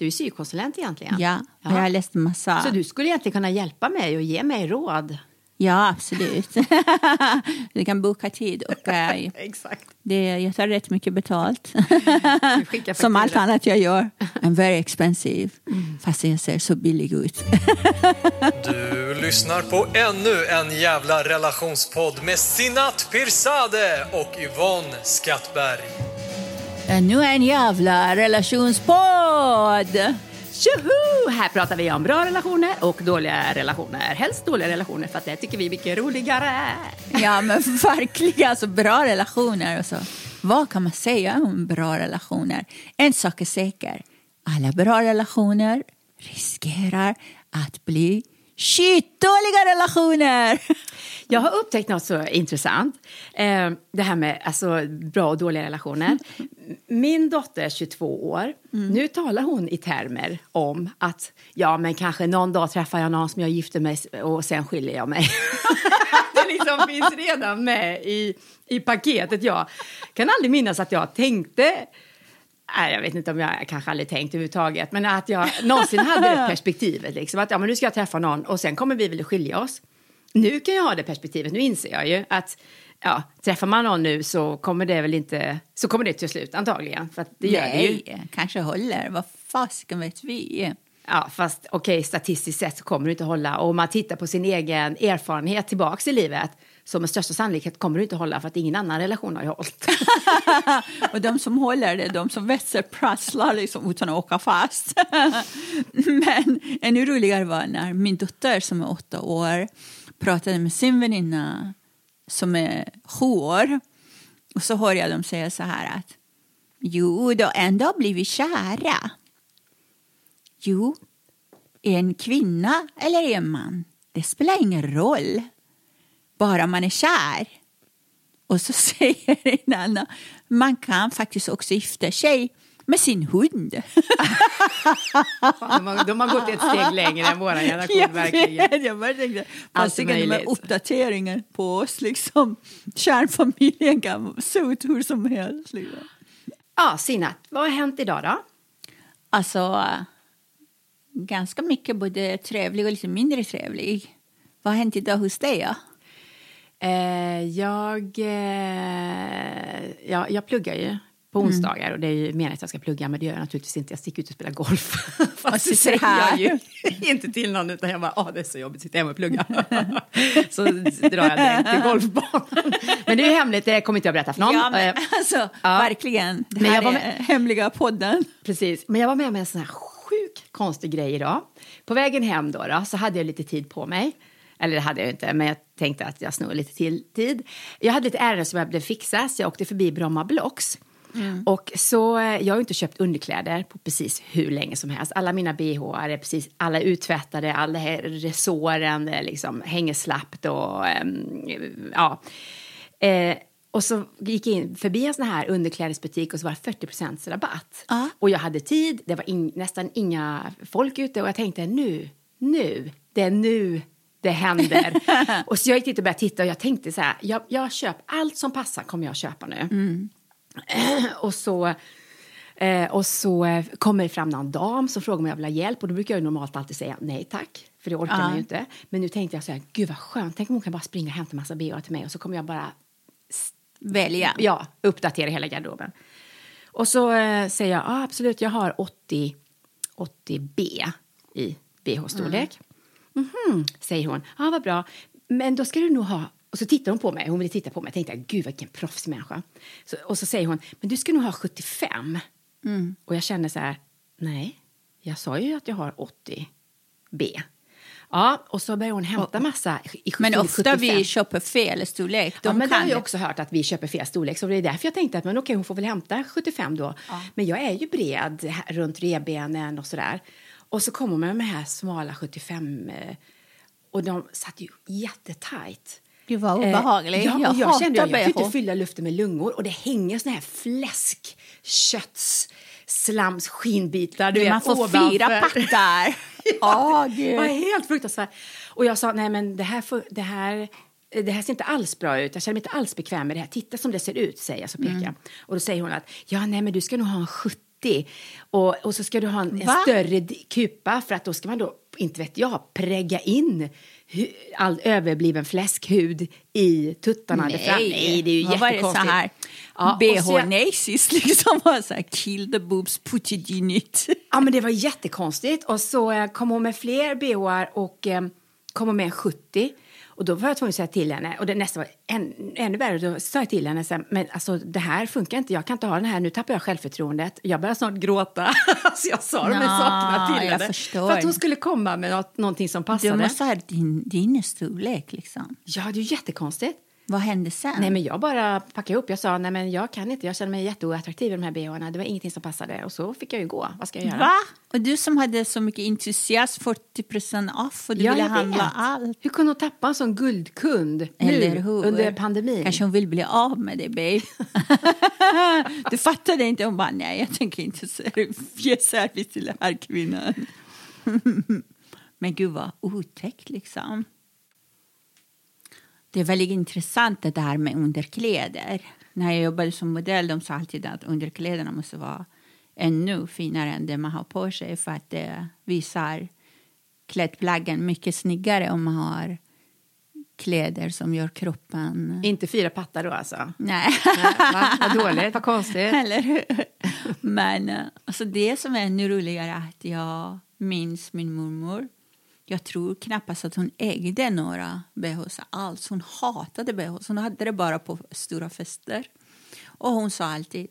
Du är psykkonsulent egentligen. Ja, och jag har läst massa. Så du skulle egentligen kunna hjälpa mig och ge mig råd. Ja, absolut. du kan boka tid. Och, eh, Exakt. det, jag tar rätt mycket betalt. Som allt annat jag gör. I'm very expensive. Fast jag ser så billig ut. Du lyssnar på ännu en jävla relationspodd med Sinat Pirzadeh och Yvonne Skattberg. Ännu en jävla relationspodd! Tjoho! Här pratar vi om bra relationer och dåliga relationer. Helst dåliga relationer för att det tycker vi är mycket roligare. Ja, men verkligen. Alltså, bra relationer. Och så. Vad kan man säga om bra relationer? En sak är säker. Alla bra relationer riskerar att bli skitdåliga relationer. Jag har upptäckt något så intressant. Eh, det här med alltså, bra och dåliga relationer. Min dotter är 22 år. Nu talar hon i termer om att ja, men kanske någon dag träffar jag någon som jag gifter mig och sen skiljer jag mig. det liksom finns redan med i, i paketet. Jag kan aldrig minnas att jag tänkte Nej, jag vet inte om jag kanske aldrig tänkt överhuvudtaget, men att jag någonsin hade det perspektivet. Liksom, att ja, men nu ska jag träffa någon och sen kommer vi väl skilja oss. Nu kan jag ha det perspektivet, nu inser jag ju att ja, träffar man någon nu så kommer det väl inte, så kommer det till slut antagligen. För det gör det ju. Nej, kanske håller. Vad fasiken vet vi? Ja, fast okej, statistiskt sett så kommer det inte hålla. Och om man tittar på sin egen erfarenhet tillbaks i livet så med största sannolikhet kommer det inte hålla för att ingen annan relation har ju hållit. Och de som håller det, de som växelprasslar liksom utan att åka fast. Men ännu roligare var när min dotter som är åtta år pratade med sin väninna som är sju år. Och så hör jag dem säga så här att jo, då ändå blivit kära. Jo, en kvinna eller en man, det spelar ingen roll. Bara man är kär. Och så säger en annan, man kan faktiskt också gifta sig med sin hund. De har, de har gått ett steg längre än vår generation Jag verkligen. vet, jag bara tänkte, Allt fasiken de här möjligt. uppdateringen på oss, liksom. Kärnfamiljen kan se ut hur som helst. Liksom. Ja, Sinat, vad har hänt idag då? Alltså, ganska mycket både trevlig och lite mindre trevlig. Vad har hänt idag hos dig? Ja? Eh, jag, eh, ja, jag pluggar ju på Mm. onsdagar och det är ju meningen att jag ska plugga men det gör jag naturligtvis inte. Jag sticker ut och spelar golf. Fast så det säger jag ju inte till någon utan jag bara, ah, det är så jobbigt sitta hemma och plugga. så drar jag direkt till golfbanan. men det är ju hemligt, det kommer inte jag berätta för någon. Ja, men, Eh, alltså, ja. verkligen. Det Men här jag var är med- hemliga podden. Precis, men jag var med om en sån här sjuk konstig grej idag. På vägen hem då, då så hade jag lite tid på mig. Eller det hade jag inte, men jag tänkte att jag snor lite till tid. Jag hade lite ärende som jag blev fixa, så jag åkte förbi Bromma Blocks. Och så, eh, jag har inte köpt underkläder på precis hur länge som helst. Alla mina bh är precis, alla är uttvättade, alla är resåren, liksom hänger slappt och ehm, ja. Eh, och så gick jag in förbi en sån här underklädesbutik och så var det 40 rabatt. Ja. Och jag hade tid, det var in, nästan inga folk ute och jag tänkte nu, nu, det är nu det händer. och så jag gick dit och började titta och jag tänkte så här, jag, jag köper allt som passar kommer jag köpa nu. och så Eh, och så kommer det fram någon dam som frågar om jag vill ha hjälp och då brukar jag normalt alltid säga nej tack, för det orkar man ju inte. Men nu tänkte jag så här, gud vad skönt, tänk om hon kan bara springa och hämta massa bh till mig och så kommer jag bara Välja. ja, uppdatera hela garderoben. Och så eh, säger jag, ah, absolut, jag har 80, 80B i bh-storlek. Mhm, säger hon, ja ah, vad bra, men då ska du nog ha och så tittar hon på mig, hon ville titta på mig, jag tänkte gud vilken proffsmänniska. Så, och så säger hon, men du ska nog ha 75. Och jag känner så här, nej, jag sa ju att jag har 80 B. Ja, och så börjar hon hämta massa i Men ofta 75. vi köper fel storlek. De ja, men kan har jag också hört att vi köper fel storlek. Så det är därför jag tänkte att men okej, hon får väl hämta 75 då. Men jag är ju bred runt revbenen och sådär. Och så kommer man med de här smala 75 eh, och de satt ju jättetajt. Gud vad obehagligt. Eh, ja, jag jag kände att jag kunde inte fylla luften med lungor och det hänger såna här fläsk, kötts, slams, skinnbitar. Du Man vet, får ovanför. fyra pattar. Åh, Det gud. var helt fruktansvärt. Och jag sa, nej men det här, får- det här, det här ser inte alls bra ut. Jag känner mig inte alls bekväm med det här. Titta som det ser ut, säger jag. Så pekar Mm. Och då säger hon att, ja nej men du ska nog ha en 70. Och, och så ska du ha en, en större kupa för att då ska man då, inte vet jag, prägga in all överbliven fläskhud i tuttarna. där fram. nej det är ju var det så jättekonstigt. här? Ja, BH-nasis liksom. var Så här, kill the boobs, put it in it. Ja, men det var jättekonstigt. Och så eh, kom hon med fler bhar och eh, kom hon med en 70. Och då var jag tvungen att säga till henne, och det nästa var än, ännu värre, då sa jag till henne, så här, men alltså det här funkar inte, jag kan inte ha den här, nu tappar jag självförtroendet. Jag börjar snart gråta. så jag sa de här sakerna till henne. För att hon skulle komma med något, någonting som Du passade. måste ha din, din storlek liksom. Ja, det är ju jättekonstigt. Vad hände sen? Nej, men jag bara packade ihop. Jag sa, nej men jag kan inte, jag känner mig jätteoattraktiv i de här bhna. Det var ingenting som passade. Och så fick jag ju gå. Vad ska jag göra? Va? Och du som hade så mycket entusiasm, 40 off och du Ja, ville handla vet. allt. Hur kunde hon tappa en sån guldkund Eller nu hur? under pandemin? Kanske hon vill bli av med det, babe. du fattade inte. Hon bara, nej, jag tänker inte ge service till den här kvinnan. Men gud vad otäckt liksom. Det är väldigt intressant det här med underkläder. När jag jobbade som modell de sa alltid att underkläderna måste vara ännu finare än det man har på sig för att det visar klädplaggen mycket snyggare om man har kläder som gör kroppen... Inte fyra pattar då alltså? Nej. Va? Vad dåligt, vad konstigt. Eller hur? Men eh, alltså det som är ännu roligare är att jag minns min mormor. Jag tror knappast att hon ägde några bhs alls. Hon hatade bhs. Hon hade det bara på stora fester. Och hon sa alltid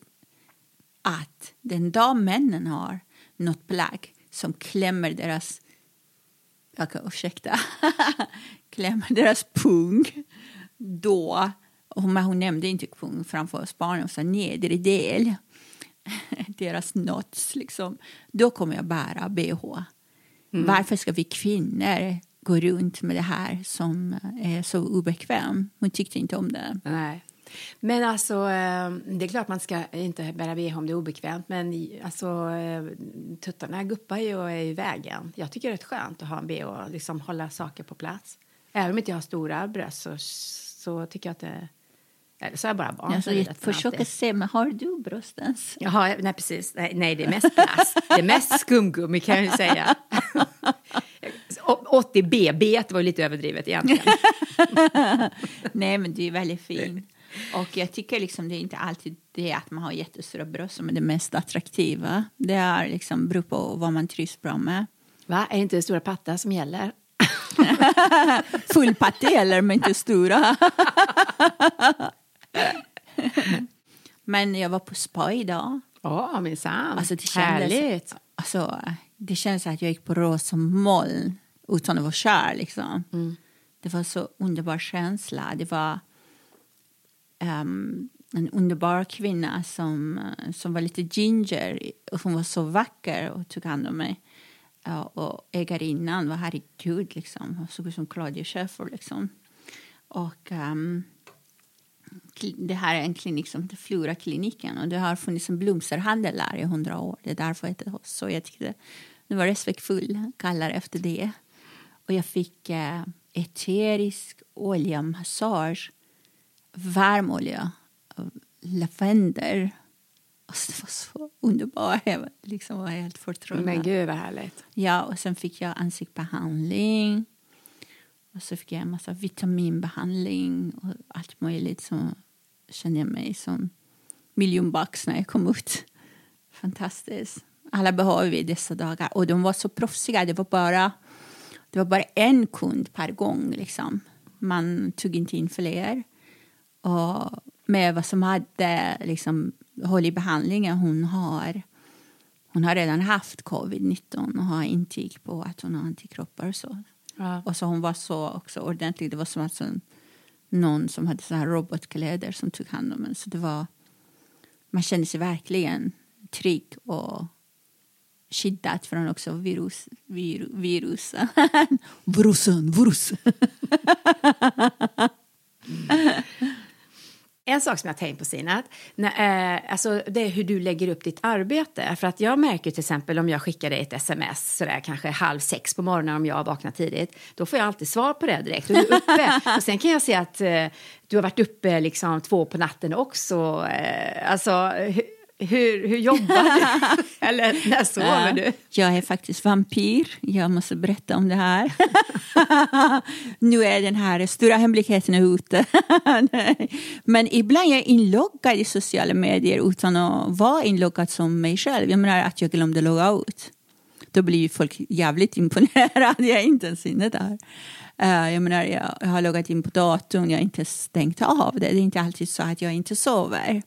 att den dag männen har något plagg som klämmer deras jag kan ursäkta, klämmer deras pung, då, och hon, hon nämnde inte pung framför oss barnen, hon sa nedre del, deras nuts, liksom, då kommer jag bära bh. Varför ska vi kvinnor gå runt med det här som är så obekväm? Hon tyckte inte om det. Nej. Men alltså, eh, det är klart man ska inte bära bh om det är obekvämt, men alltså, eh, tuttarna guppar ju och är i vägen. Jag tycker det är rätt skönt att ha en bh och liksom hålla saker på plats. Även om inte jag har stora bröst så, så tycker jag att det... Eller så jag bara barn. Alltså, det jag försöker se, men har du bröst ens? Jaha, nej precis. Nej, nej, det är mest plast. det är mest skumgummi kan jag ju säga. Å- 80 B, B var lite överdrivet egentligen. Nej, men du är väldigt fin. Och jag tycker liksom det är inte alltid det att man har jättestora bröst som är det mest attraktiva. Det är liksom beror på vad man trivs bra med. Va? Är det inte stora pattar som gäller? Full patte gäller, men inte stora. Men jag var på spa idag. Ja, minsann. Alltså det kändes, Härligt. Alltså, det kändes att jag gick på rosa moln utan att vara kär. Liksom. Det var så underbar känsla. Det var ehm, en underbar kvinna som, som var lite ginger. Och hon var så vacker och tog hand om mig. Ja, och ägarinnan var herregud, liksom. Hon såg ut som Claudia Schiffer. Liksom. Och kli- det här är en klinik som heter Flora-kliniken och det har funnits en blomsterhandel där i hundra år. Det är därför det heter så. Jag tyckte det var respektfull, kallar efter det. Och jag fick eh, eterisk oljemassage, varm olja, av lavendel. Alltså, det var så underbart. Jag liksom var helt förtrollad. Men gud vad härligt. Ja, och sen fick jag ansiktsbehandling. Och så fick jag en massa vitaminbehandling och allt möjligt. Så kände jag mig som miljonbucks när jag kom ut. Fantastiskt. Alla behöver vi dessa dagar. Och de var så proffsiga. Det var bara, det var bara en kund per gång. Liksom. Man tog inte in fler. Och med vad som hade liksom, i behandlingen hon har hon har redan haft covid-19 och har intyg på att hon har antikroppar och så. Ja. Och så hon var så också ordentlig. Det var som att som någon som hade så här robotkläder som tog hand om en. Så det var, man kände sig verkligen trygg och skyddad från också virus. Vir, virus. Virusen, virus. En sak som jag har tänkt på Sinat, när, eh, alltså det är hur du lägger upp ditt arbete. För att jag märker till exempel om jag skickar dig ett sms sådär kanske halv sex på morgonen om jag vaknar tidigt. Då får jag alltid svar på det direkt. Och du är uppe. och sen kan jag se att eh, du har varit uppe liksom två på natten också. Eh, alltså hur, hur jobbar du? Eller när sover du? Jag är faktiskt vampyr. Jag måste berätta om det här. nu är den här stora hemligheten ute. Men ibland är jag inloggad i sociala medier utan att vara inloggad som mig själv. Jag menar att jag glömde logga ut. Då blir folk jävligt imponerade. Jag är inte ens inne där. Eh, jag menar, jag har loggat in på datorn, jag har inte stängt av det. Det är inte alltid så att jag inte sover.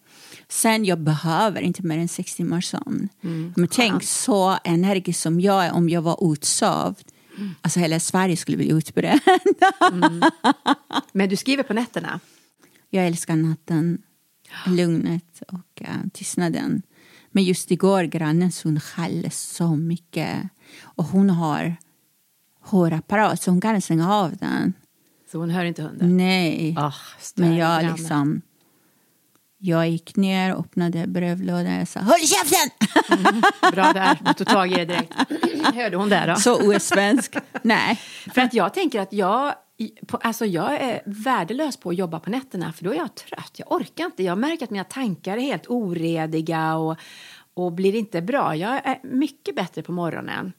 Sen jag behöver inte mer än sex timmars sömn. Men tänk så energisk som jag är om jag var utsövd. Alltså hela Sverige skulle bli utbränd. Men du skriver på nätterna? Jag älskar natten, lugnet och uh, tystnaden. Men just igår, grannens hon skällde så mycket. Och hon har hårapparat så hon kan stänga av den. Så hon hör inte hunden? Nej. Stör Men jag grannen. liksom... Jag gick ner, öppnade brevlådan och sa Håll käften! Bra där, du tog tag i det direkt. Hörde hon det då? Så osvensk. Nej. För att jag tänker att jag, på, alltså jag är värdelös på att jobba på nätterna för då är jag trött. Jag orkar inte. Jag märker att mina tankar är helt orediga och, och blir inte bra. Jag är mycket bättre på morgonen.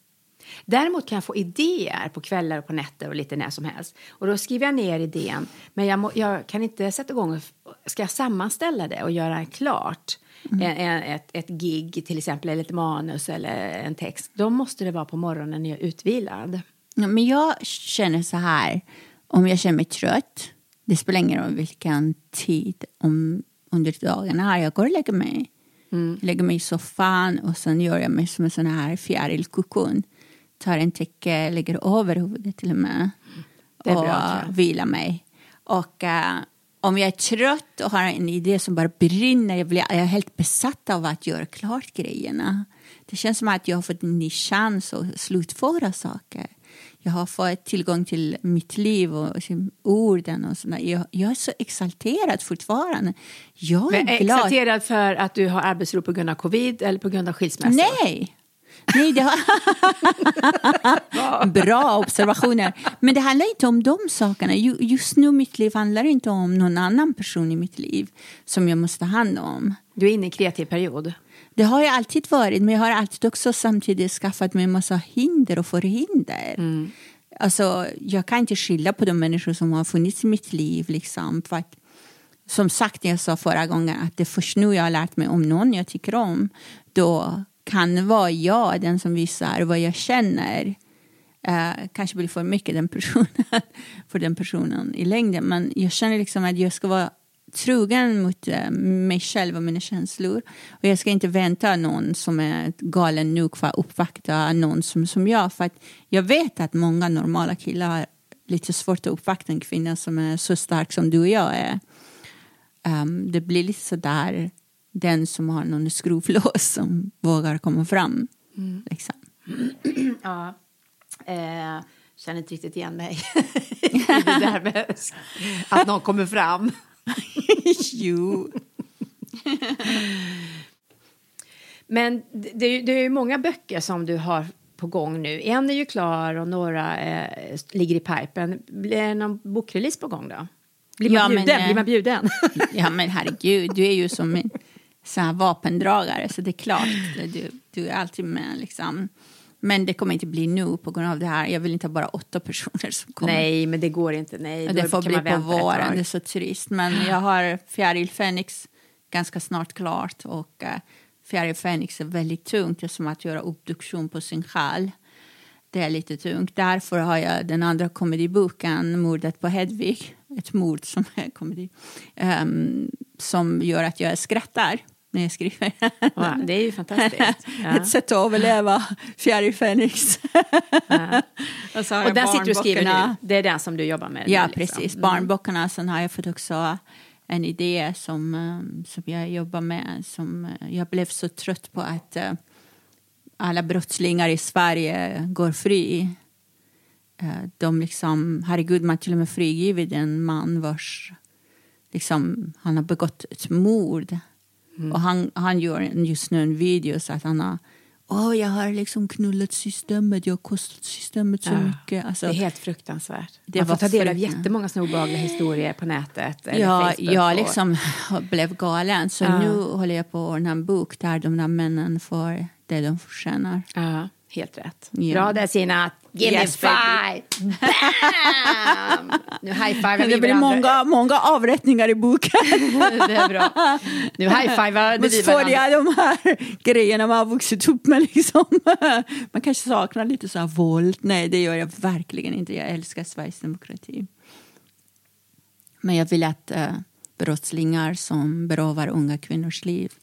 Däremot kan jag få idéer på kvällar och på nätter och lite när som helst. Och då skriver jag ner idén. Men jag, må, jag kan inte sätta igång och ska jag sammanställa det och göra klart. En, en, ett, ett gig till exempel, eller ett manus eller en text. Då måste det vara på morgonen när jag är utvilad. Ja, men jag känner så här, om jag känner mig trött, det spelar ingen roll vilken tid om, under dagarna jag går och lägger mig. Jag lägger mig i soffan och sen gör jag mig som en sån här fjärilkokon. Tar en täcke, lägger över huvudet till och med. Är och bra, vilar mig. Och eh, om jag är trött och har en idé som bara brinner, jag, blir, jag är helt besatt av att göra klart grejerna. Det känns som att jag har fått en ny chans att slutföra saker. Jag har fått tillgång till mitt liv och till orden och sådär. Jag, jag är så exalterad fortfarande. Jag är Men glad. exalterad för att du har arbetsro på grund av covid eller på grund av skilsmässa? Nej! Nej, det har... Bra observationer. Men det handlar inte om de sakerna. Ju- Just nu mitt liv handlar inte om någon annan person i mitt liv som jag måste ta hand om. Du är inne i en kreativ period. Det har jag alltid varit, men jag har alltid också samtidigt skaffat mig en massa hinder och förhinder. Alltså, jag kan inte skylla på de människor som har funnits i mitt liv. Liksom, för att, som sagt, jag sa förra gången att det är först nu jag har lärt mig om någon jag tycker om. Då kan vara jag den som visar vad jag känner. Eh, kanske blir för mycket den personen, för den personen i längden. Men jag känner liksom att jag ska vara trogen mot eh, mig själv och mina känslor. Och jag ska inte vänta någon som är galen nog för att uppvakta någon som, som jag. För att jag vet att många normala killar har lite svårt att uppvakta en kvinna som är så stark som du och jag är. Um, det blir lite sådär den som har någon skruvlås som vågar komma fram. Liksom. Ja. Eh, känner inte riktigt igen mig det där med att någon kommer fram. jo. Men det, det är ju- många böcker som du har på gång nu. En är ju klar och några eh, ligger i pipen. Blir det någon bokrelease på gång då? Blir man Ja, men, bjuden? eh, Blir man bjuden? Ja men herregud, du är ju som en så här vapendragare så det är klart, du, du är alltid med liksom. Men det kommer inte bli nu på grund av det här. Jag vill inte ha bara åtta personer som kommer. Nej, men det går inte. Nej, det får bli på våren, det är så trist. Men jag har Fjäril Fenix ganska snart klart och uh, Fjäril Fenix är väldigt tungt. Det är som att göra obduktion på sin själ. Det är lite tungt. Därför har jag den andra komediboken, Mordet på Hedvig. Ett mord som är komedi. ehm, som gör att jag skrattar när jag skriver. Ja, det är ju fantastiskt. Ja. Ett sätt att överleva, fjärr i Fenix. och så Och den sitter du och skriver nu? Det är den som du jobbar med? Ja, nu, liksom. precis. Mm. Barnböckerna. Sen har jag fått också en idé som, eh, som jag jobbar med. Som eh, jag blev så trött på att eh, alla brottslingar i Sverige går fri. De liksom, herregud, man till och med frigivit en man vars liksom, han har begått ett mord. Och han, han gör just nu en video så att han har Åh, jag har liksom knullat systemet, jag har kostat systemet så Ja. mycket. Alltså, Det är helt fruktansvärt. Det Man får ta del av jättemånga obehagliga historier på nätet. Eller Ja, Facebook jag och- liksom blev galen. Så Ja. nu håller jag på att ordna en bok där de där männen får det de förtjänar. Ja, helt rätt. Ja. Bra där Sina. Give Yes, me five! Bam! Nu high-fivar vi Det blir varandra. många, många avrättningar i boken. det är bra. Nu high-fivar vi så får varandra. jag de här grejerna man har vuxit upp med. Liksom. Man kanske saknar lite så här våld. Nej, det gör jag verkligen inte. Jag älskar Sveriges demokrati. Men jag vill att uh, brottslingar som berövar unga kvinnors liv,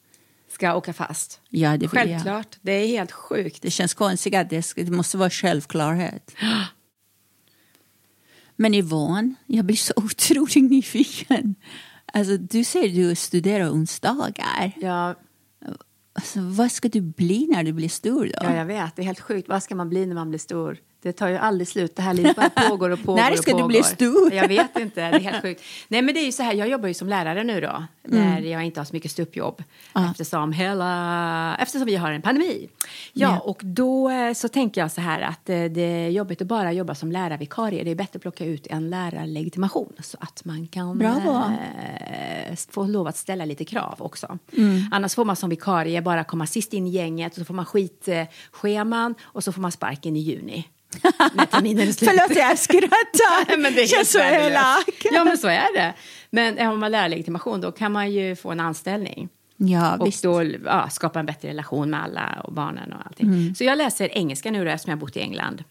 Ska åka fast. ja det. Självklart. Det är helt sjukt. Det känns konstigt att det, det måste vara självklarhet. Men Yvonne, jag blir så otroligt nyfiken. Alltså, du säger att du studerar onsdagar. Ja, Alltså, vad ska du bli när du blir stor då? ja, jag vet. Det är helt sjukt. Vad ska man bli när man blir stor? Det tar ju aldrig slut. Det här livet bara pågår och pågår När ska du pågår. bli stor? Jag vet inte. Det är helt sjukt. Nej, men det är ju så här. Jag jobbar ju som lärare nu då. När jag inte har så mycket ståuppjobb. Eftersom, hela, eftersom vi har en pandemi. Ja, Ja. och då eh, så tänker jag så här att eh, det är jobbigt att bara jobba som lärarvikarie. Det är bättre att plocka ut en lärarlegitimation så att man kan Bravo. eh, få lov att ställa lite krav också. Mm. Annars får man som vikarie bara komma sist in i gänget och så får man skitscheman och så får man sparken i juni. När terminen är slut. Förlåt, jag skrattar. men det är känns så elak. Ja, men så är det. Men har man lärarlegitimation då kan man ju få en anställning. Ja, Och visst. då ja, skapa en bättre relation med alla och barnen och allting. Mm. Så jag läser engelska nu då, eftersom jag har bott i England.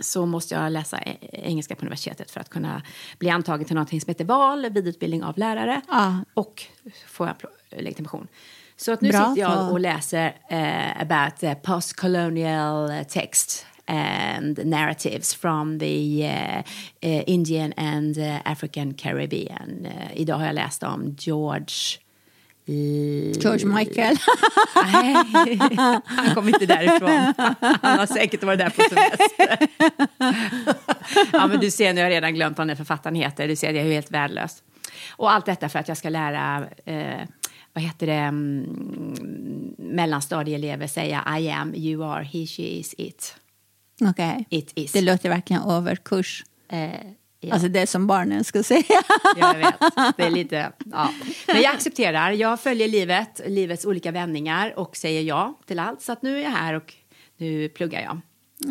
Så måste jag läsa e- engelska på universitetet för att kunna bli antagen till någonting som heter VAL, vidareutbildning av lärare. Ah. Och få legitimation. Så att nu Bra, sitter jag och läser eh, about post-colonial text and narratives from the eh, eh, Indian and eh, African Caribbean. Idag har jag läst om George George Michael. Nej, han kom inte därifrån. Han har säkert varit där på semester. Ja, men du ser, nu har jag redan glömt vad den författaren heter. Du ser, jag är helt värdelös. Och allt detta för att jag ska lära, vad heter det, mm, mellanstadieelever säga I am, you are, he, she is, it. Okej. It is. Det låter verkligen överkurs. Eh, ja. Alltså det som barnen ska säga. Ja, jag vet. Det är lite, ja. Men jag accepterar. Jag följer livet, livets olika vändningar och säger ja till allt. Så att nu är jag här och nu pluggar jag.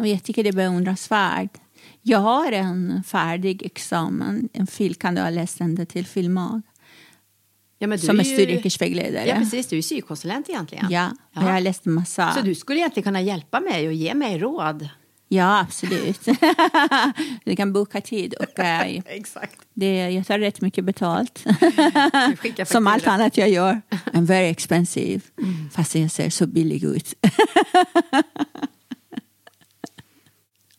Och jag tycker det är beundransvärt. Jag har en färdig examen, en fil, kan du ha läst den till filmag, Ja, men du som är ju- studieyrkesvägledare. Ja, precis. Du är syokonsulent egentligen. Ja, och jag har läst massa. Så du skulle egentligen kunna hjälpa mig och ge mig råd. Ja, absolut. du kan boka tid. Och, eh, Exakt. det, jag tar rätt mycket betalt. Som allt annat jag gör. I'm very expensive. Fast jag ser så billig ut.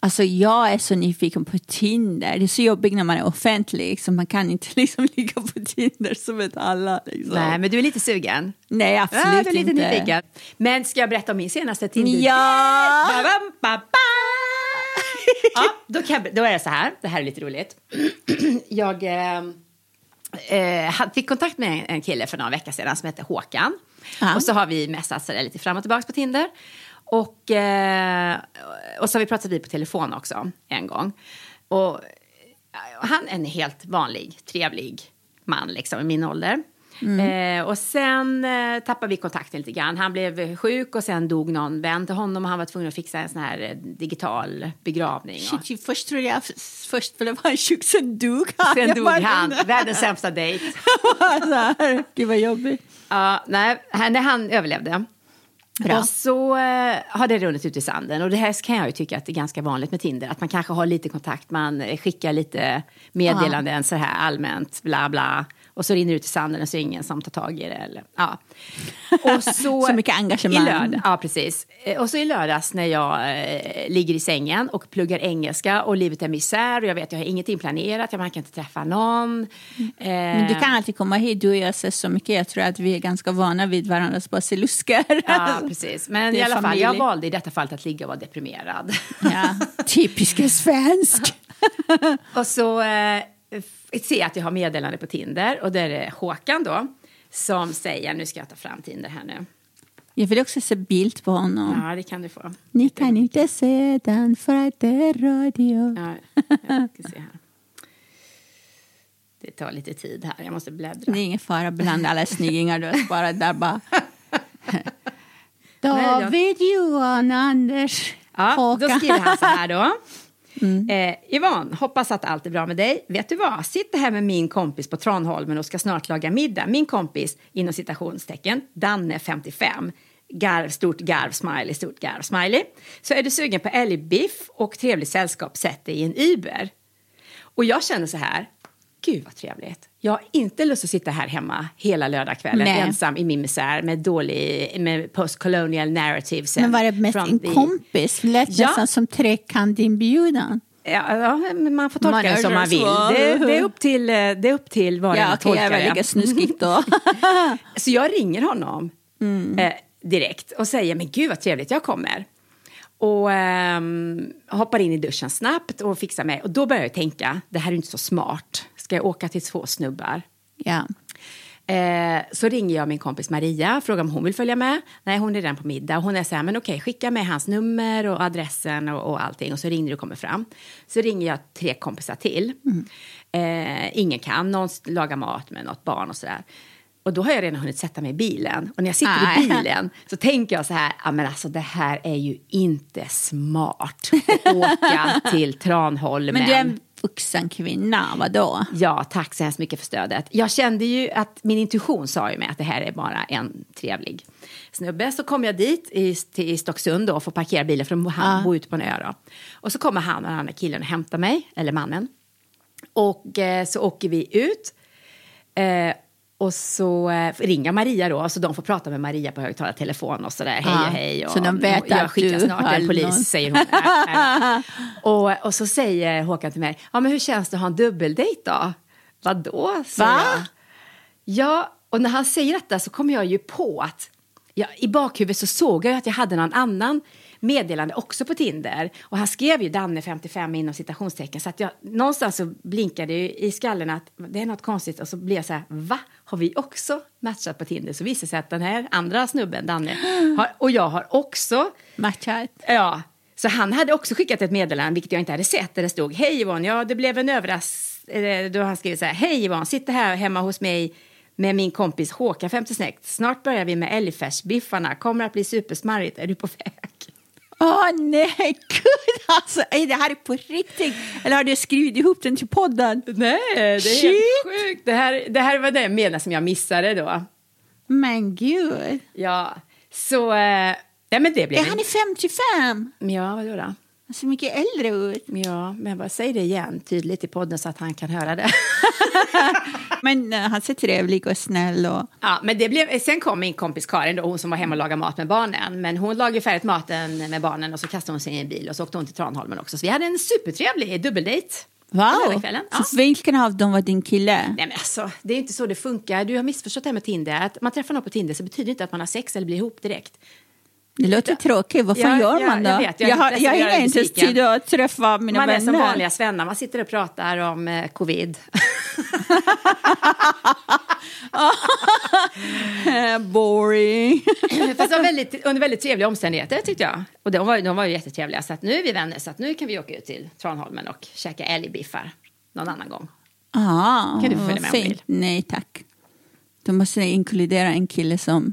Alltså jag är så nyfiken på Tinder. Det är så jobbigt när man är offentlig. Så man kan inte liksom ligga på Tinder som ett alla. Liksom. Nej, men du är lite sugen. Nej, Ja, absolut du är lite inte. nyfiken. Men ska jag berätta om min senaste Tinder? Ja! Ba, ba, ba. ja, då, kan, jag- då är det så här. Det här är lite roligt. jag eh, eh, fick kontakt med en, kille för några veckor sedan som heter Håkan. Ja. Och så har vi messat sådär lite fram och tillbaka på Tinder. Och, eh, och så har vi pratat vid på telefon också en gång. Och han är en helt vanlig, trevlig man liksom i min ålder. Eh, och sen eh, tappade vi kontakten lite grann. Han blev sjuk och sen dog någon vän till honom och han var tvungen att fixa en sån här eh, digital begravning. Och Shit, först trodde jag först för det var en sjuk, sen dog han. sen dog han, världens sämsta dejt. Gud vad jobbigt. Ja, nej, han, han överlevde. Bra. Och så eh, har det runnit ut i sanden. Och det här kan jag ju tycka att det är ganska vanligt med Tinder. Att man kanske har lite kontakt, man skickar lite meddelanden så här allmänt, bla bla. Och så rinner det ut i sanden och så är det ingen som tar tag i det. Eller, ja. och så, Så mycket engagemang. I lördag, ja, precis. Eh, Och så i lördags när jag eh, ligger i sängen och pluggar engelska och livet är misär och jag vet jag har ingenting planerat, jag man kan inte träffa någon. Eh, Men du kan alltid komma hit, du och jag ses så mycket. Jag tror att vi är ganska vana vid varandras basilusker. Ja, precis. Men i alla fall, familj. jag valde i detta fallet att ligga och vara deprimerad. Ja, typiska svensk. och så eh, ser jag att jag har meddelande på Tinder och det är det Håkan då som säger, nu ska jag ta fram Tinder här nu. Jag vill också se bild på honom. Ja, det kan du få. Ni kan inte se den för att det är radio. Ja, jag ska se här. Det tar lite tid här, jag måste bläddra. Det är ingen fara bland alla snyggingar du har sparat där bara. David, Johan, Anders, Ja, då Håkan. skriver han så här då. Mm. Eh, Yvonne, hoppas att allt är bra med dig. Vet du vad? Sitter här med min kompis på Tranholmen och ska snart laga middag. Min kompis, inom citationstecken, Danne 55. Garv, stort garv, smiley, stort garv, smiley. Så är du sugen på älgbiff och trevligt sällskap, sätt dig i en Uber. Och jag känner så här, gud vad trevligt. Jag har inte lust att sitta här hemma hela lördagskvällen ensam i min misär med dålig, med postcolonial narratives. Men var det mest en the- kompis? Lät Ja. nästan som trekantinbjudan. Ja, ja, man får tolka det som är man vill. Det, det, är upp till, det är upp till en Ja, okej, tolka jag det. lika snuskigt då. Så jag ringer honom Mm. eh, direkt och säger, men gud vad trevligt, jag kommer. Och ehm, hoppar in i duschen snabbt och fixar mig. Och då börjar jag tänka, det här är inte så smart. Ska jag åka till två snubbar? ja. Eh, så ringer jag min kompis Maria, frågar om hon vill följa med. Nej, hon är redan på middag. Hon är så här, men okej, skicka med hans nummer och adressen och, och allting. Och så ringer du och kommer fram. Så ringer jag tre kompisar till. Eh, ingen kan, någon lagar mat med något barn och sådär. Och då har jag redan hunnit sätta mig i bilen. Och när jag sitter i Nej. bilen så tänker jag så här, ja men alltså det här är ju inte smart. Att åka till Tranholmen. Men vuxen kvinna, vadå? Ja, tack så hemskt mycket för stödet. Jag kände ju att min intuition sa ju mig att det här är bara en trevlig snubbe. Så kom jag dit i, till Stocksund då och får parkera bilen för han bor ute på en ö då. Och så kommer han och den andra killen och hämtar mig, eller mannen. Och eh, så åker vi ut. Eh, och så eh, ringer Maria då, så de får prata med Maria på högtalartelefon och sådär. Hej Ja, och hej. Och, så de vet och jag skickar snart en polis, någon. säger hon. Äh, äh. och, och så säger Håkan till mig, ja men hur känns det att ha en dubbeldejt då? Vadå? Va? jag. Ja, och när han säger detta så kommer jag ju på att ja, i bakhuvudet så såg jag att jag hade någon annan meddelande också på Tinder. Och han skrev ju Danne 55 inom citationstecken. Så att jag, någonstans så blinkade ju i skallen att det är något konstigt. Och så blev jag så här, va? Har vi också matchat på Tinder? Så visade det sig att den här andra snubben, Danne, har, och jag har också Matchat? Ja, så han hade också skickat ett meddelande, vilket jag inte hade sett, där det stod Hej Yvonne, ja det blev en överraskning. Då han skrev så här, Hej Yvonne, sitter här hemma hos mig med min kompis Håkan 56. Snart börjar vi med älgfärsbiffarna, kommer att bli supersmarrigt, är du på väg? Åh nej, gud alltså! Är det här är på riktigt? Eller har du skrivit ihop den till podden? Nej, det är Shit. helt sjukt. Det här, det här var det meddelande som jag missade då. Men gud! Ja, så... Eh, ja, men det blev... Är han är 55? Ja, vadå då? Han ser mycket äldre ut. Ja, men bara säg det igen tydligt i podden så att han kan höra det. Men eh, han ser trevlig och snäll och... Ja, men det blev, sen kom min kompis Karin, då, hon som var hemma och lagade mat med barnen. Men hon lagade färdigt maten med barnen och så kastade hon sig i en bil och så åkte hon till Tranholmen också. Så vi hade en supertrevlig dubbeldejt. Wow! Ja. Så vilken av dem var din kille? Nej men alltså, det är inte så det funkar. Du har missförstått det här med Tinder. Att man träffar någon på Tinder så betyder det inte att man har sex eller blir ihop direkt. Det låter tråkigt. Vad fan Ja, gör ja, man då? jag vet. Jag är jag, har, jag dig inte ens tid att träffa mina man är vänner. som vanliga svennar, man sitter och pratar om eh, covid. Boring. Fast väldigt, under väldigt trevliga omständigheter tyckte jag. Och de var, de var ju jättetrevliga. Så att nu är vi vänner, så att nu kan vi åka ut till Tranholmen och käka älgbiffar någon annan gång. Ah, Kan du följa med om du fint. vill? Nej tack. Då måste jag inkludera en kille som,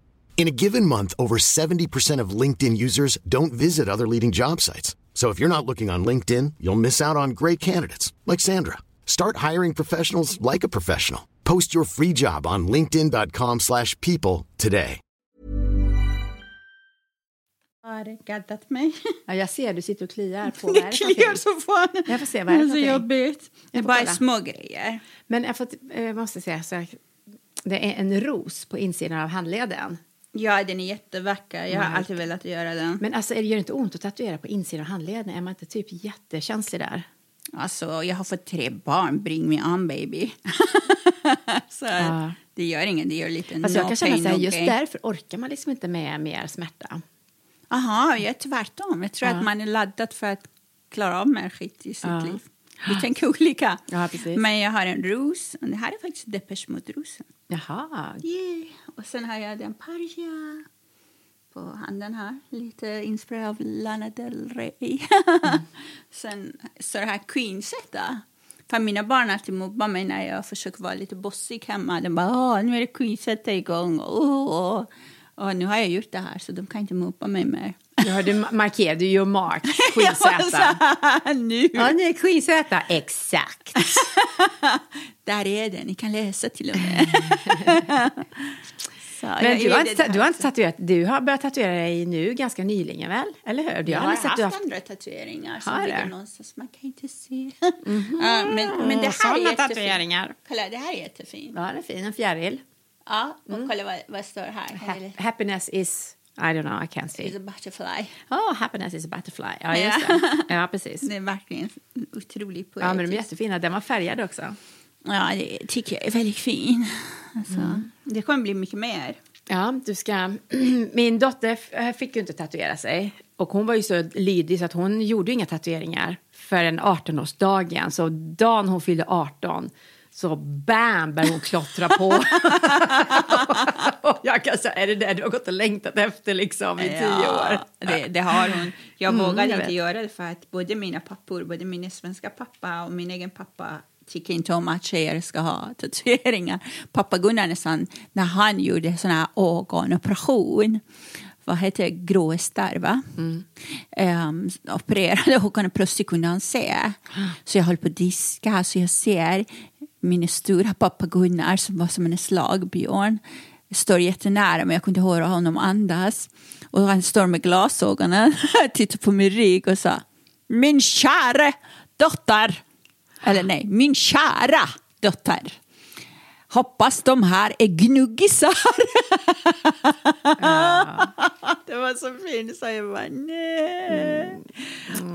In a given month, over 70% of LinkedIn users don't visit other leading job sites. So if you're not looking on LinkedIn, you'll miss out on great candidates like Sandra. Start hiring professionals like a professional. Post your free job on linkedin.com/people slash people today. Har gaddat mig. Ja, jag ser, du sitter och kliar på. Det är det kliar så fan. Jag får se, vad är det Det för är så jobbigt. Det är bara små grejer. Men jag, får, jag måste säga så här, det är en ros på insidan av handleden. Ja, den är jättevacker. Jag har alltid velat göra den. Men alltså, är det gör inte ont att tatuera på insidan av handleden? Är man inte typ jättekänslig där? Alltså, jag har fått tre barn. Bring me on, baby. så Ja. det gör inget. Det gör lite Alltså, no jag kan känna pain, så här, no just därför orkar man liksom inte med mer smärta. Aha, jag är tvärtom. Jag tror Ja. att man är laddad för att klara av mer skit i sitt Ja. liv. Vi tänker olika. Ja. Men jag har en ros. Och det här är faktiskt Depeche Mode-rosen. Jaha. Yeah. Och sen har jag den Parja på handen här. Lite inspirerad av Lana Del Rey. Mm. sen så det här Queenset. För mina barn alltid mobbar mig när jag försöker vara lite bossig hemma. De bara, Åh, nu är det Queenset igång. Åh. Och nu har jag gjort det här så de kan inte mobba mig mer. Ja, du markerar du ju Mark, Queen Jag var Z. så här, nu. Ja, ni är Queen Z. Exakt. Där är det, ni kan läsa till och med. Så, Men du har, är inte, det du har inte tatuerat, du har börjat tatuera dig nu ganska nyligen väl? Eller hur? Du Jag har haft haft andra tatueringar som Har ligger någonstans. Man kan inte se. ja, men, men det här är sådana jättefint. tatueringar. Kolla, det här är jättefint. Ja, den är fin. En fjäril. Ja, och kolla vad, vad står här. Ha- happiness is... I don't know, I can't It's see. a butterfly. Oh, happiness is a butterfly. Ja, Ja. just det. Ja, precis. Det är verkligen otroligt poetiskt. Ja, men de är jättefina. Den var färgad också. Ja, det tycker jag är väldigt fin. Alltså, Det kommer bli mycket mer. Ja, du ska... Min dotter f- fick ju inte tatuera sig. Och hon var ju så lydig så att hon gjorde inga tatueringar förrän 18-årsdagen. Så dagen hon fyllde 18 så bam började hon klottra på. och jag kan säga, är det det du har gått och längtat efter liksom i tio år? Det, det har hon. Jag Mm, vågade jag inte göra det för att både mina pappor, både min svenska pappa och min egen pappa tycker inte om att tjejer ska ha tatueringar. Pappa Gunnar nästan, när han gjorde sån här ögonoperation vad heter det, gråstarr, va? Mm. Ehm, opererade och plötsligt kunde han se. Så jag höll på att diska, så jag ser min stora pappa Gunnar som var som en slagbjörn står jättenära men jag kunde höra honom andas. Och han står med glasögonen, tittar på min rygg och sa Min kära dotter, eller nej, min kära dotter. Hoppas de här är gnuggisar. Det var så fint så jag bara nej.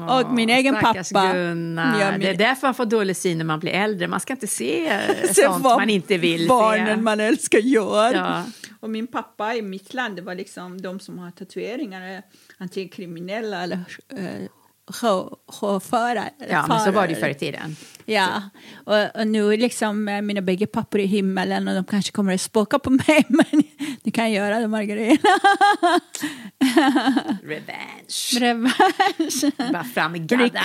och min egen Mm. Pappa. Gunnar. Ja, min- Det är därför man får dålig syn när man blir äldre. Man ska inte se eh, Se sånt man inte vill barnen se. man älskar gör. Ja. Och min pappa i mitt land, det var liksom de som har tatueringar, antingen kriminella eller uh, chaufförer. Ja, men så var det ju förr i tiden. Ja, och, och nu är liksom eh, mina bägge pappor i himmelen och de kanske kommer att spåka på mig, men ni kan göra det, Margareta. Revenge. Revansch. Bara fram med gaddarna.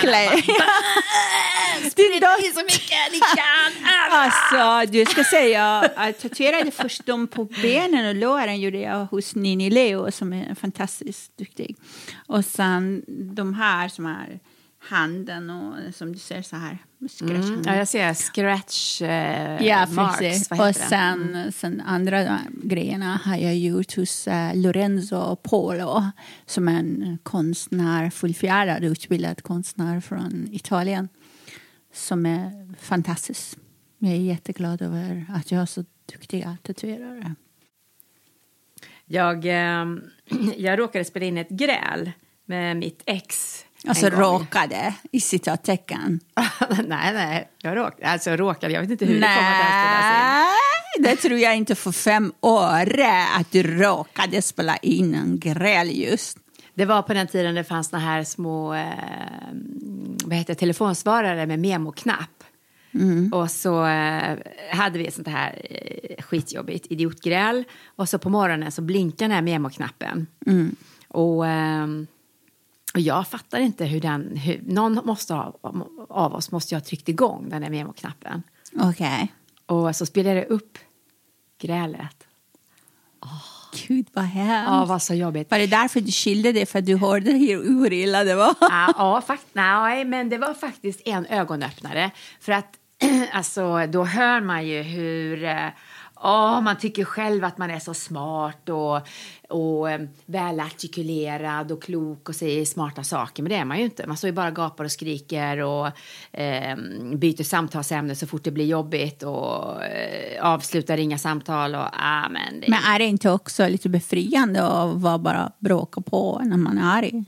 Din dotter. så mycket ni kan. Alltså, du ska säga, jag tatuerade först dem på benen och låren gjorde jag hos Nini Leo som är fantastiskt duktig. Och sen de här som är handen och som du ser så här. Scratch. Mm. Ja, jag ser scratch eh, Ja, marks. Och det? Mm. sen, sen andra grejerna har jag gjort hos eh, Lorenzo Polo som är en konstnär, fullfjädrad utbildad konstnär från Italien som är fantastisk. Jag är jätteglad över att jag har så duktiga tatuerare. Jag, eh, jag råkade spela in ett gräl med mitt ex. Alltså råkade i citattecken. nej, nej. Jag råkade, alltså råkade. Jag vet inte hur det kom att spelas in. Nej, det tror jag inte för fem år att du råkade spela in en gräl just. Det var på den tiden det fanns såna här små eh, vad heter telefonsvarare med memoknapp. Och så eh, hade vi ett sånt här eh, skitjobbigt idiotgräl. Och så på morgonen så blinkade den här memoknappen. Och, ehm, och jag fattar inte hur den... Hur, någon måste ha, av oss måste ha tryckt igång den där memoknappen. Okej. Och så spelade jag upp grälet. Gud, vad hemskt. Ja, vad så jobbigt. Var det därför du skilde dig? För att du hörde hur, hur illa det var? Ja, ja fakt nej, men det var faktiskt en ögonöppnare. För att alltså, då hör man ju hur... åh, man tycker själv att man är så smart och, och eh, välartikulerad och klok och säger smarta saker. Men det är man ju inte. Man står ju bara och gapar och skriker och eh, byter samtalsämne så fort det blir jobbigt och eh, avslutar inga samtal. Och, ah, men det, Men är det inte också lite befriande att vara bara bråka på när man är arg?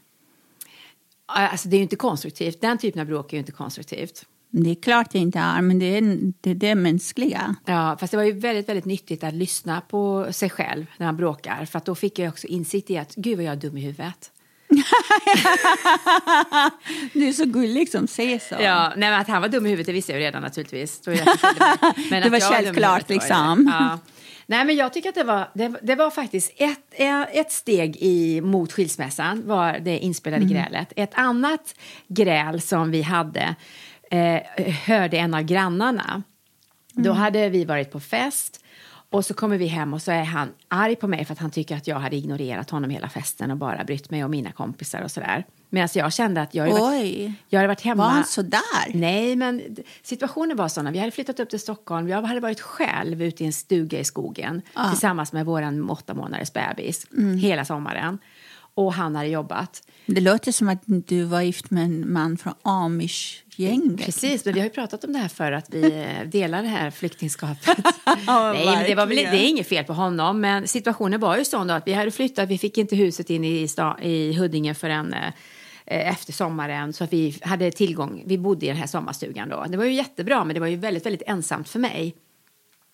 alltså, det är ju inte konstruktivt. Den typen av bråk är ju inte konstruktivt. Det är klart det inte är, men det är det, är det mänskliga. Ja, fast det var ju väldigt, väldigt nyttigt att lyssna på sig själv när man bråkar. För att då fick jag också insikt i att gud vad jag är dum i huvudet. Du är så gullig som säger så. Ja, nej, men att han var dum i huvudet det visste jag ju redan naturligtvis. Det var, jag jag självklart, var liksom. Ja. Nej, men jag tycker att det var, det, det var faktiskt ett, ett steg i, mot skilsmässan, var det inspelade Mm. grälet. Ett annat gräl som vi hade eh, hörde en av grannarna. Då Mm. hade vi varit på fest och så kommer vi hem och så är han arg på mig för att han tycker att jag hade ignorerat honom hela festen och bara brytt mig om mina kompisar och sådär. Medan jag kände att jag, hade varit, jag hade varit hemma. Var han så där? Nej, men situationen var sån. Vi hade flyttat upp till Stockholm. Jag hade varit själv ute i en stuga i skogen tillsammans med vår åtta månaders bebis Mm. hela sommaren. Och han hade jobbat. Det låter som att du var gift med en man från Amish-gänget. Precis, men vi har ju pratat om det här för att vi eh, delar det här flyktingskapet. Nej, men det, var väl, det är inget fel på honom, men situationen var ju sån att vi hade flyttat, vi fick inte huset in i, sta, i Huddinge förrän eh, efter sommaren så att vi hade tillgång, vi bodde i den här sommarstugan då. Det var ju jättebra, men det var ju väldigt, väldigt ensamt för mig.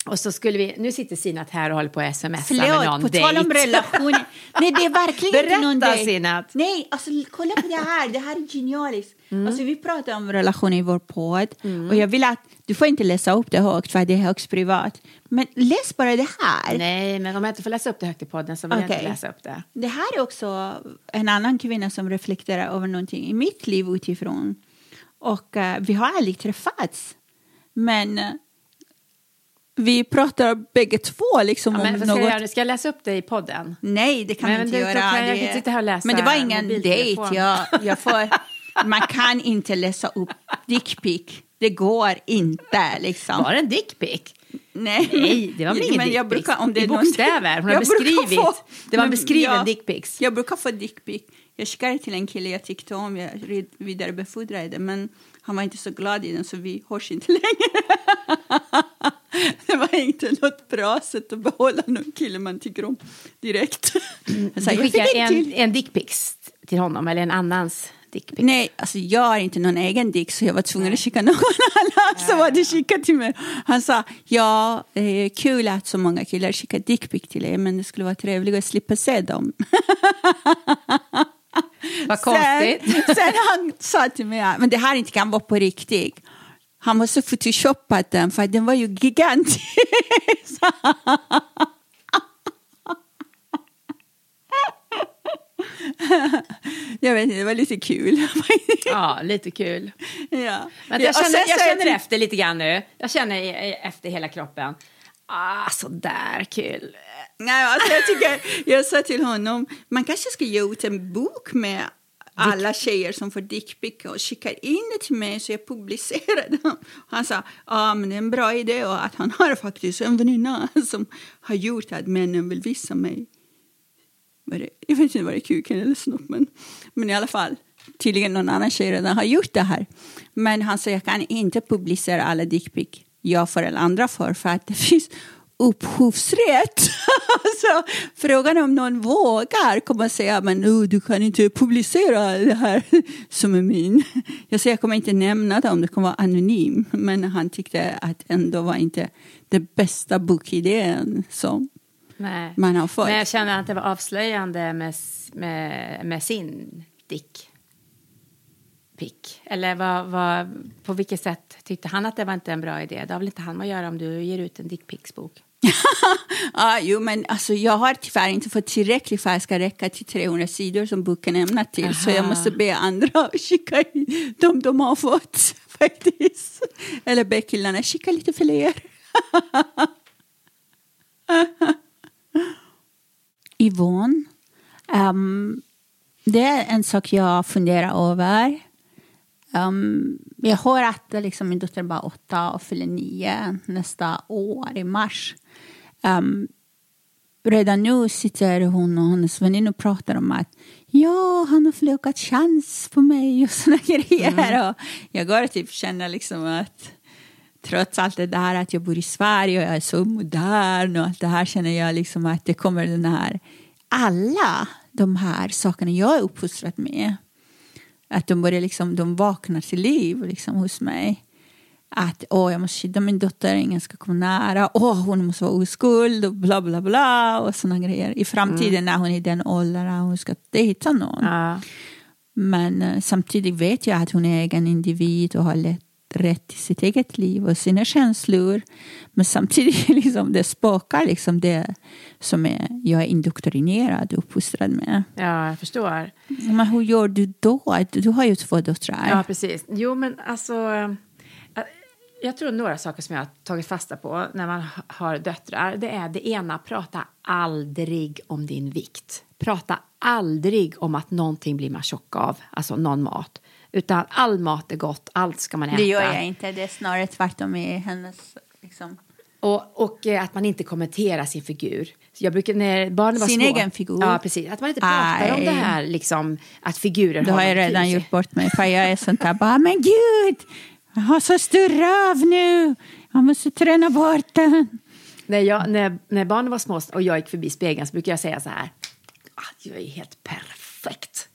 Och så skulle vi, nu sitter Sinat här och håller på att smsa med någon på tal om dejt. relationer. Nej, det är verkligen inte Berätta, någon dejt. Sinat. Nej, alltså kolla på det här. Det här är genialiskt. Mm. Alltså, vi pratar om relationer i vår podd. Och jag vill att, du får inte läsa upp det högt för det är högst privat. Men läs bara det här. Nej, men om jag inte får läsa upp det högt i podden så vill jag Okej. inte läsa upp det. Det här är också en annan kvinna som reflekterar över någonting i mitt liv utifrån. Och eh, vi har aldrig träffats. Men eh, vi pratar bägge två liksom Ja, men om ska, något. jag, göra? ska jag läsa upp det i podden? Nej, det kan Men vi inte då göra. kan jag inte sitta här och läsa Men det var ingen dejt. Jag, jag får... Man kan inte läsa upp dickpic. Det går inte liksom. Var det en dickpic? Nej, Nej, det var väl ingen men jag brukar, om det I är någon- bokstäver. Hon har beskrivit. få- Det var en Men, beskriven ja, dickpics. Jag brukar få dickpic. Jag skickade till en kille jag tyckte om. Jag vidarebefordrade det, men han var inte så glad i den så vi hörs inte längre. det var inte något bra sätt att behålla någon kille man tycker om direkt. Jag sa, Du skickar en en, till. en dickpics till honom, eller en annans dickpic. Nej, alltså jag har inte någon egen dick så jag var tvungen att skicka någon annan som hade skickat till mig. Han sa, ja, det är kul att så många killar skickar dickpic till dig men det skulle vara trevligt att slippa se dem. Vad konstigt. Sen, sen han sa till mig, men det här inte kan vara på riktigt. Han måste photoshopat den för den var ju gigantisk. Jag vet inte, det var lite kul. Ja, lite kul. ja. Men Ja, jag känner, jag känner efter lite grann nu. Jag känner efter hela kroppen. Ah, sådär kul. Nej, alltså jag, tycker, jag sa till honom, man kanske ska ge ut en bok med alla tjejer som får dickpic och skickar in det till mig så jag publicerar dem. Han sa, ja men det är en bra idé och att han har faktiskt en väninna som har gjort att männen vill visa mig. Jag vet inte vad det är, kuken eller snoppen. Men i alla fall, tydligen någon annan tjej redan har gjort det här. Men han sa, jag kan inte publicera alla dickpic jag får eller andra får för att det finns upphovsrätt. så frågan om någon vågar komma och säga men oh, du kan inte publicera det här som är min. Jag säger jag kommer inte nämna det om det kommer vara anonym. Men han tyckte att ändå var inte det bästa bokidén. Så Nej. man har fått. Men jag känner att det var avslöjande med, med, med sin dick. Pick. Eller vad, vad, på vilket sätt tyckte han att det var inte en bra idé? Det har väl inte han att göra om du ger ut en dickpicsbok? Ja, jo, men alltså, jag har tyvärr inte fått tillräckligt för att det ska räcka till 300 sidor som boken är ämnad till. Så jag Aha. måste be andra att skicka in de de har fått faktiskt. Eller be killarna skicka lite fler. Yvonne, ehm, det är en sak jag funderar över. Um, jag hör att liksom, min dotter är bara åtta och fyller nio nästa år i mars. Um, redan nu sitter hon och hennes väninnor och pratar om att ja, han har förlorat chans på mig och såna grejer. Och jag går och typ känner liksom att trots allt det där att jag bor i Sverige och jag är så modern och allt det här känner jag liksom att det kommer den här alla de här sakerna jag är uppfostrad med att de börjar liksom, de vaknar till liv liksom hos mig. Att åh, jag måste skydda min dotter, ingen ska komma nära. Åh, hon måste vara oskuld och bla bla bla och såna grejer. I framtiden när hon är i den åldern hon ska dejta någon. Ja. Men eh, samtidigt vet jag att hon är egen individ och har lätt, rätt till sitt eget liv och sina känslor. Men samtidigt liksom det spökar liksom det som är, jag är indoktrinerad och uppfostrad med. ja, jag förstår. Men hur gör du då? Du har ju två döttrar. Ja, precis. Jo, men alltså... Jag tror några saker som jag har tagit fasta på när man ha- har döttrar. Det är det ena, prata aldrig om din vikt. Prata aldrig om att någonting blir man tjock av, alltså någon mat. Utan all mat är gott, allt ska man äta. Det gör jag inte. Det är snarare tvärtom i hennes... Liksom. Och, och eh, att man inte kommenterar sin figur. Jag brukar, när barnen var Sin små, egen figur? Ja, precis. Att man inte pratar om Aj. det här, liksom, att figurer Då har jag redan betydelse. gjort bort mig. För jag är sånt där bara, men gud! Jag har så stor röv nu. Jag måste träna bort den. När, jag, när, när barnen var små och jag gick förbi spegeln så brukade jag säga så här. Ah, jag är helt perfekt.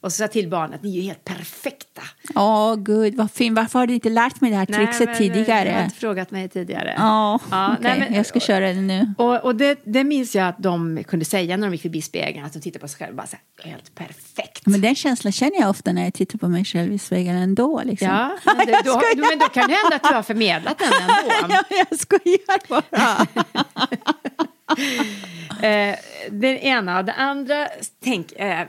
Och så sa jag till barnet, ni är ju helt perfekta. Åh gud, vad fint. Varför har du inte lärt mig det här trickset men, eh, tidigare? Du har inte frågat mig tidigare. Ja, Ja, okej. nej, men- jag ska köra det nu. Och, och det, det minns jag att de kunde säga när de gick förbi spegeln. Att de tittade på sig själva och bara så här, "Jag är helt perfekt. Men den känslan känner jag ofta när jag tittar på mig själv i spegeln ändå. Liksom. Ja, men, det, då, men då kan det hända att du har förmedlat den ändå. ja, jag skojar bara. Eh, det ena. Det andra tänk, eh, eh,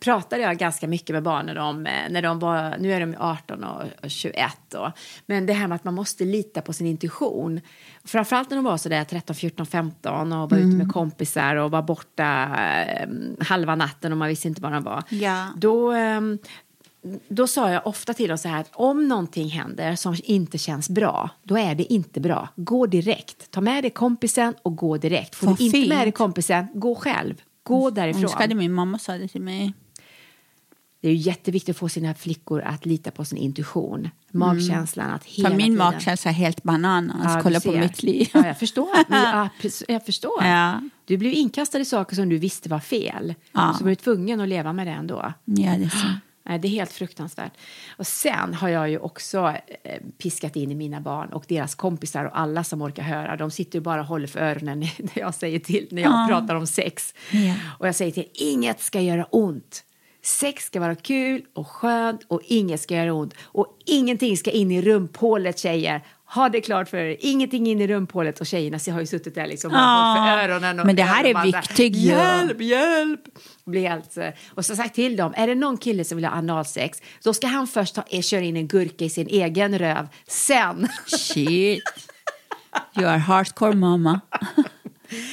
pratade jag ganska mycket med barnen om eh, när de var, nu är de 18 och, och 21 då. Men det här med att man måste lita på sin intuition. Framförallt när de var så där 13, 14, 15 och var ute med kompisar och var borta eh, halva natten och man visste inte var de var. Ja. Då, ehm, då sa jag ofta till dem så här att om någonting händer som inte känns bra, då är det inte bra. Gå direkt. Ta med dig kompisen och gå direkt. Får Vad du inte fint. med dig kompisen, gå själv. Gå därifrån. Önskade min mamma sa det till mig. Det är ju jätteviktigt att få sina flickor att lita på sin intuition. Magkänslan att hela För min tiden... magkänsla är helt bananas. Ja, Kolla på mitt liv. Ja, jag förstår. Ja, jag förstår. Ja. Du blev inkastad i saker som du visste var fel. Ja. Så var du tvungen att leva med det ändå. Ja, det är så. Nej, det är helt fruktansvärt. Och sen har jag ju också eh, piskat in i mina barn och deras kompisar och alla som orkar höra. De sitter ju bara och håller för öronen när jag säger till, när jag Ja. pratar om sex. Ja. Och jag säger till, inget ska göra ont. Sex ska vara kul och skönt och inget ska göra ont. Och ingenting ska in i rumphålet tjejer. Ha det klart för er. Ingenting in i rumphålet. Och tjejerna så har ju suttit där liksom hållit för öronen. Och Men det här är viktigt ju. Hjälp, hjälp! Blir eh, och så sagt till dem, är det någon kille som vill ha analsex, då ska han först ta, eh, köra in en gurka i sin egen röv. Sen Shit. You are hardcore mamma.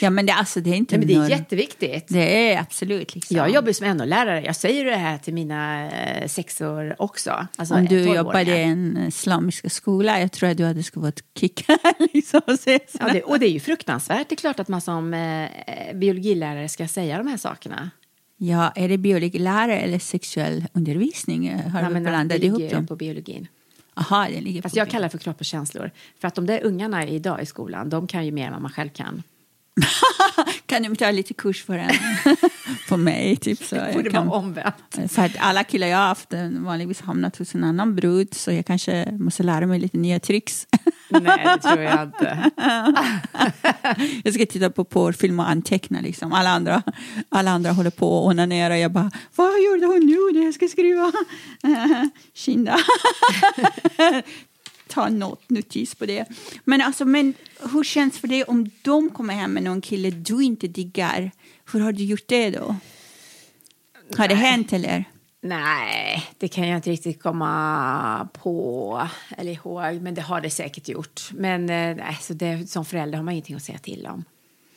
ja, men det, alltså, det är inte Nej, men det är norm- jätteviktigt. Det är absolut liksom. Jag jobbar som NO-lärare. Jag säger det här till mina eh, sexor också. Alltså, Om du 12-åringar. jobbade i en islamisk skola, jag tror att du hade skulle vara kickad. liksom, och. Ja, det, och det är ju fruktansvärt. Det är klart att man som eh, biologilärare ska säga de här sakerna. Ja, är det biologilärare eller sexuell undervisning? Har Ja, du blandat ihop dem? på biologin. Aha, det ligger Fast på jag kallar det för kropp och känslor. För att de där ungarna idag i skolan, de kan ju mer än vad man själv kan. Kan du ta lite kurs för en? på mig, typ så. Det borde kan- vara omvänt. För att alla killar jag har haft eh, vanligtvis hamnat hos en annan brud så jag kanske måste lära mig lite nya tricks. Nej, det tror jag inte. jag ska titta på porrfilm och anteckna. Liksom. Alla, andra, alla andra håller på och onanerar. Jag bara, vad gjorde hon nu när jag ska skriva? Kinda. Ta något notis på det. Men, alltså, men hur känns det för dig om de kommer hem med någon kille du inte diggar? Hur har du gjort det då? Har det hänt eller? Nej, det kan jag inte riktigt komma på eller ihåg, men det har det säkert gjort. Men eh, nej, så det, som förälder har man ingenting att säga till om.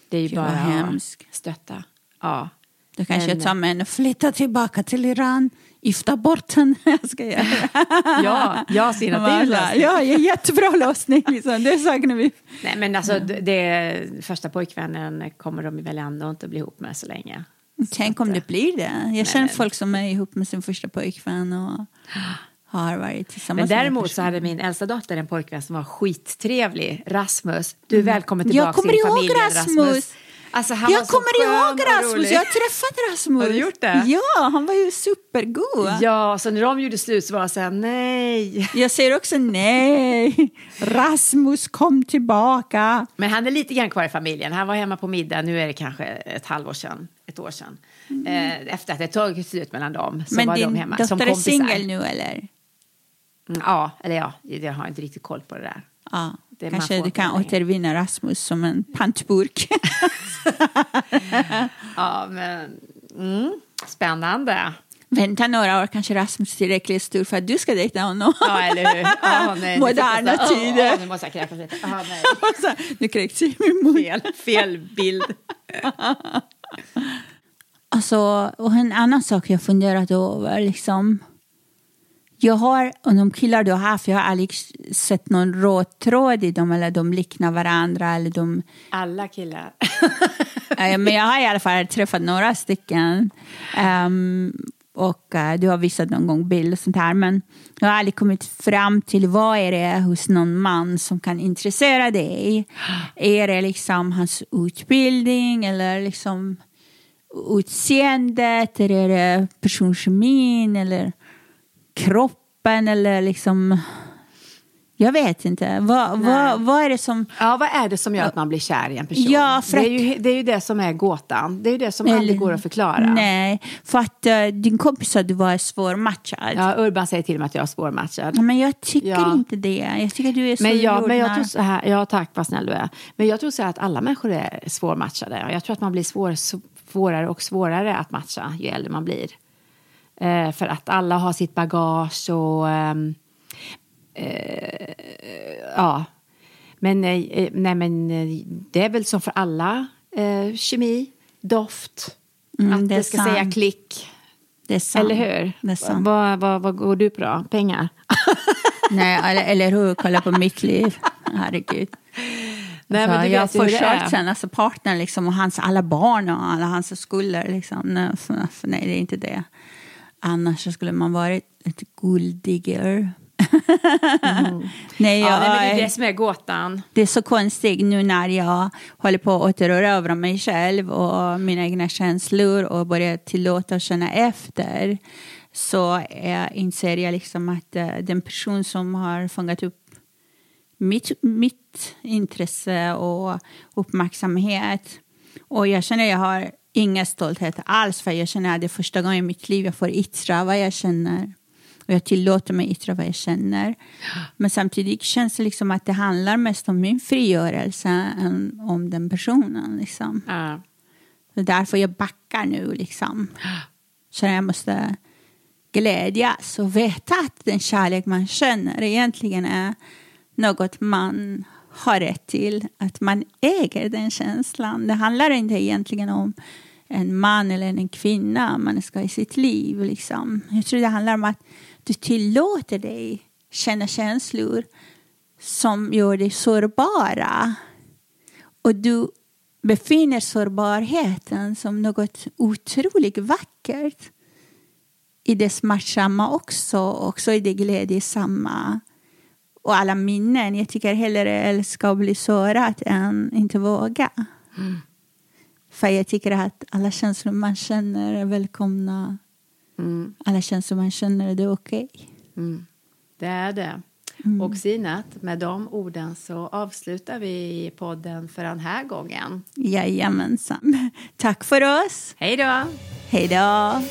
Det är ju Gud, bara hemskt. att stötta. Ja. Då kanske Men- jag tar henne och flyttar tillbaka till Iran. Gifta bort henne. Jag ska göra. Ja, jag ser att det är en lösning. Ja, jättebra lösning. Liksom. Det saknar vi. Nej, men alltså det, första pojkvännen kommer de väl ändå inte bli ihop med så länge. Tänk om det blir det. Jag känner men- folk som är ihop med sin första pojkvän och har varit tillsammans Men däremot så hade min äldsta dotter en pojkvän som var skittrevlig, Rasmus. Du är välkommen tillbaka Jag kommer till ihåg familjen Rasmus. Alltså, han Jag kommer ihåg Rasmus. Jag har träffat Rasmus. Har du gjort det? Ja, han var ju supergod. Ja, så när de gjorde slut så var jag så här, nej. Jag säger också nej. Rasmus, kom tillbaka. Men han är lite grann kvar i familjen. Han var hemma på middag, nu är det kanske ett halvår sedan, ett år sedan. Eh, Efter att det tagit slut mellan dem så Men var din de hemma som dotter är singel nu eller? Mm, Ja, eller ja, jag har inte riktigt koll på det där. Ja, Det kanske du kan återvinna Rasmus som en pantburk. Ja, men mm, spännande. Vänta några år, kanske Rasmus är tillräckligt stor för att du ska dejta honom. Ja, eller hur? Ja, nej, Moderna så- tider. åh, Nu måste jag kräkas lite. Ja, nej. Så, nu kräks jag i min mun. Fel, fel bild. Alltså, och en annan sak jag funderat över, liksom. Jag har, och de killar du har haft, jag har aldrig sett någon röd tråd i dem eller de liknar varandra eller de Alla killar. Men jag har i alla fall träffat några stycken. Ehm, och eh, du har visat någon gång bild och sånt här. Men jag har aldrig kommit fram till vad är det hos någon man som kan intressera dig. Är det liksom hans utbildning eller liksom utseendet? Eller är det personkemin eller kroppen eller liksom... Jag vet inte. Vad, vad, vad är det som... Ja, vad är det som gör att man blir kär i en person? Ja, för det, att- är ju, det är ju det som är gåtan. Det är ju det som aldrig går att förklara. Nej, för att eh, din kompis sa att du var svårmatchad. Ja, Urban säger till mig att jag är svårmatchad. Ja, Men jag tycker Ja. inte det. Jag tycker att du är så Men jag, men jag tror så här, ja tack vad snäll du är. Men jag tror så här att alla människor är svårmatchade. Jag tror att man blir svår, svårare och svårare att matcha ju äldre man blir. Eh, för att alla har sitt bagage och ehm, eh, ja. Men, eh, nej, men eh, det är väl som för alla. Eh, kemi, doft, Mm, att det det, ska sant. säga klick. Det är sant. Eller hur? Vad, vad, vad går du då? Pengar? Nej, eller, eller hur? Kolla på mitt liv. Herregud. Nej, alltså, men du jag det försökt sen, alltså partnern liksom, och hans alla barn och alla hans skulder. Liksom. Nej, för, nej, det är inte det. Annars så skulle man varit ett gulddigger. nej, Ja, jag, nej, men det är det som är gåtan. Det är så konstigt nu när jag håller på att återerövra mig själv och mina egna känslor och börjar tillåta och känna efter så eh, inser jag liksom att eh, den person som har fångat upp mitt, mitt intresse och uppmärksamhet och jag känner att jag har ingen stolthet alls för jag känner att det är första gången i mitt liv jag får yttra vad jag känner. Och jag tillåter mig yttra vad jag känner. Men samtidigt känns det liksom att det handlar mest om min frigörelse än om den personen. Liksom. Det är därför jag backar nu. Liksom. Så jag måste glädjas och veta att den kärlek man känner egentligen är något man har rätt till. Att man äger den känslan. Det handlar inte egentligen om en man eller en kvinna man ska ha i sitt liv. Liksom. Jag tror det handlar om att du tillåter dig känna känslor som gör dig sårbara. Och du befinner sårbarheten som något otroligt vackert i det smärtsamma också, också i det glädjesamma och alla minnen. Jag tycker hellre älska och bli sårad än inte våga. För jag tycker att alla känslor man känner är välkomna. Mm. Alla känslor man känner, det är okej. Mm. Det är det. Och Sinat, med de orden så avslutar vi podden för den här gången. Jajamensan. Tack för oss. Hej då! Hej då.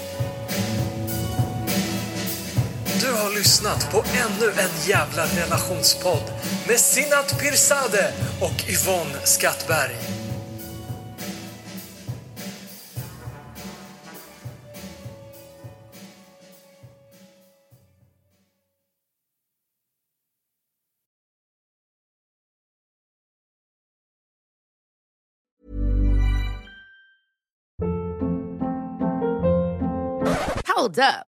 Du har lyssnat på ännu en jävla relationspodd med Sinat Pirzadeh och Yvonne Skattberg. Hold up.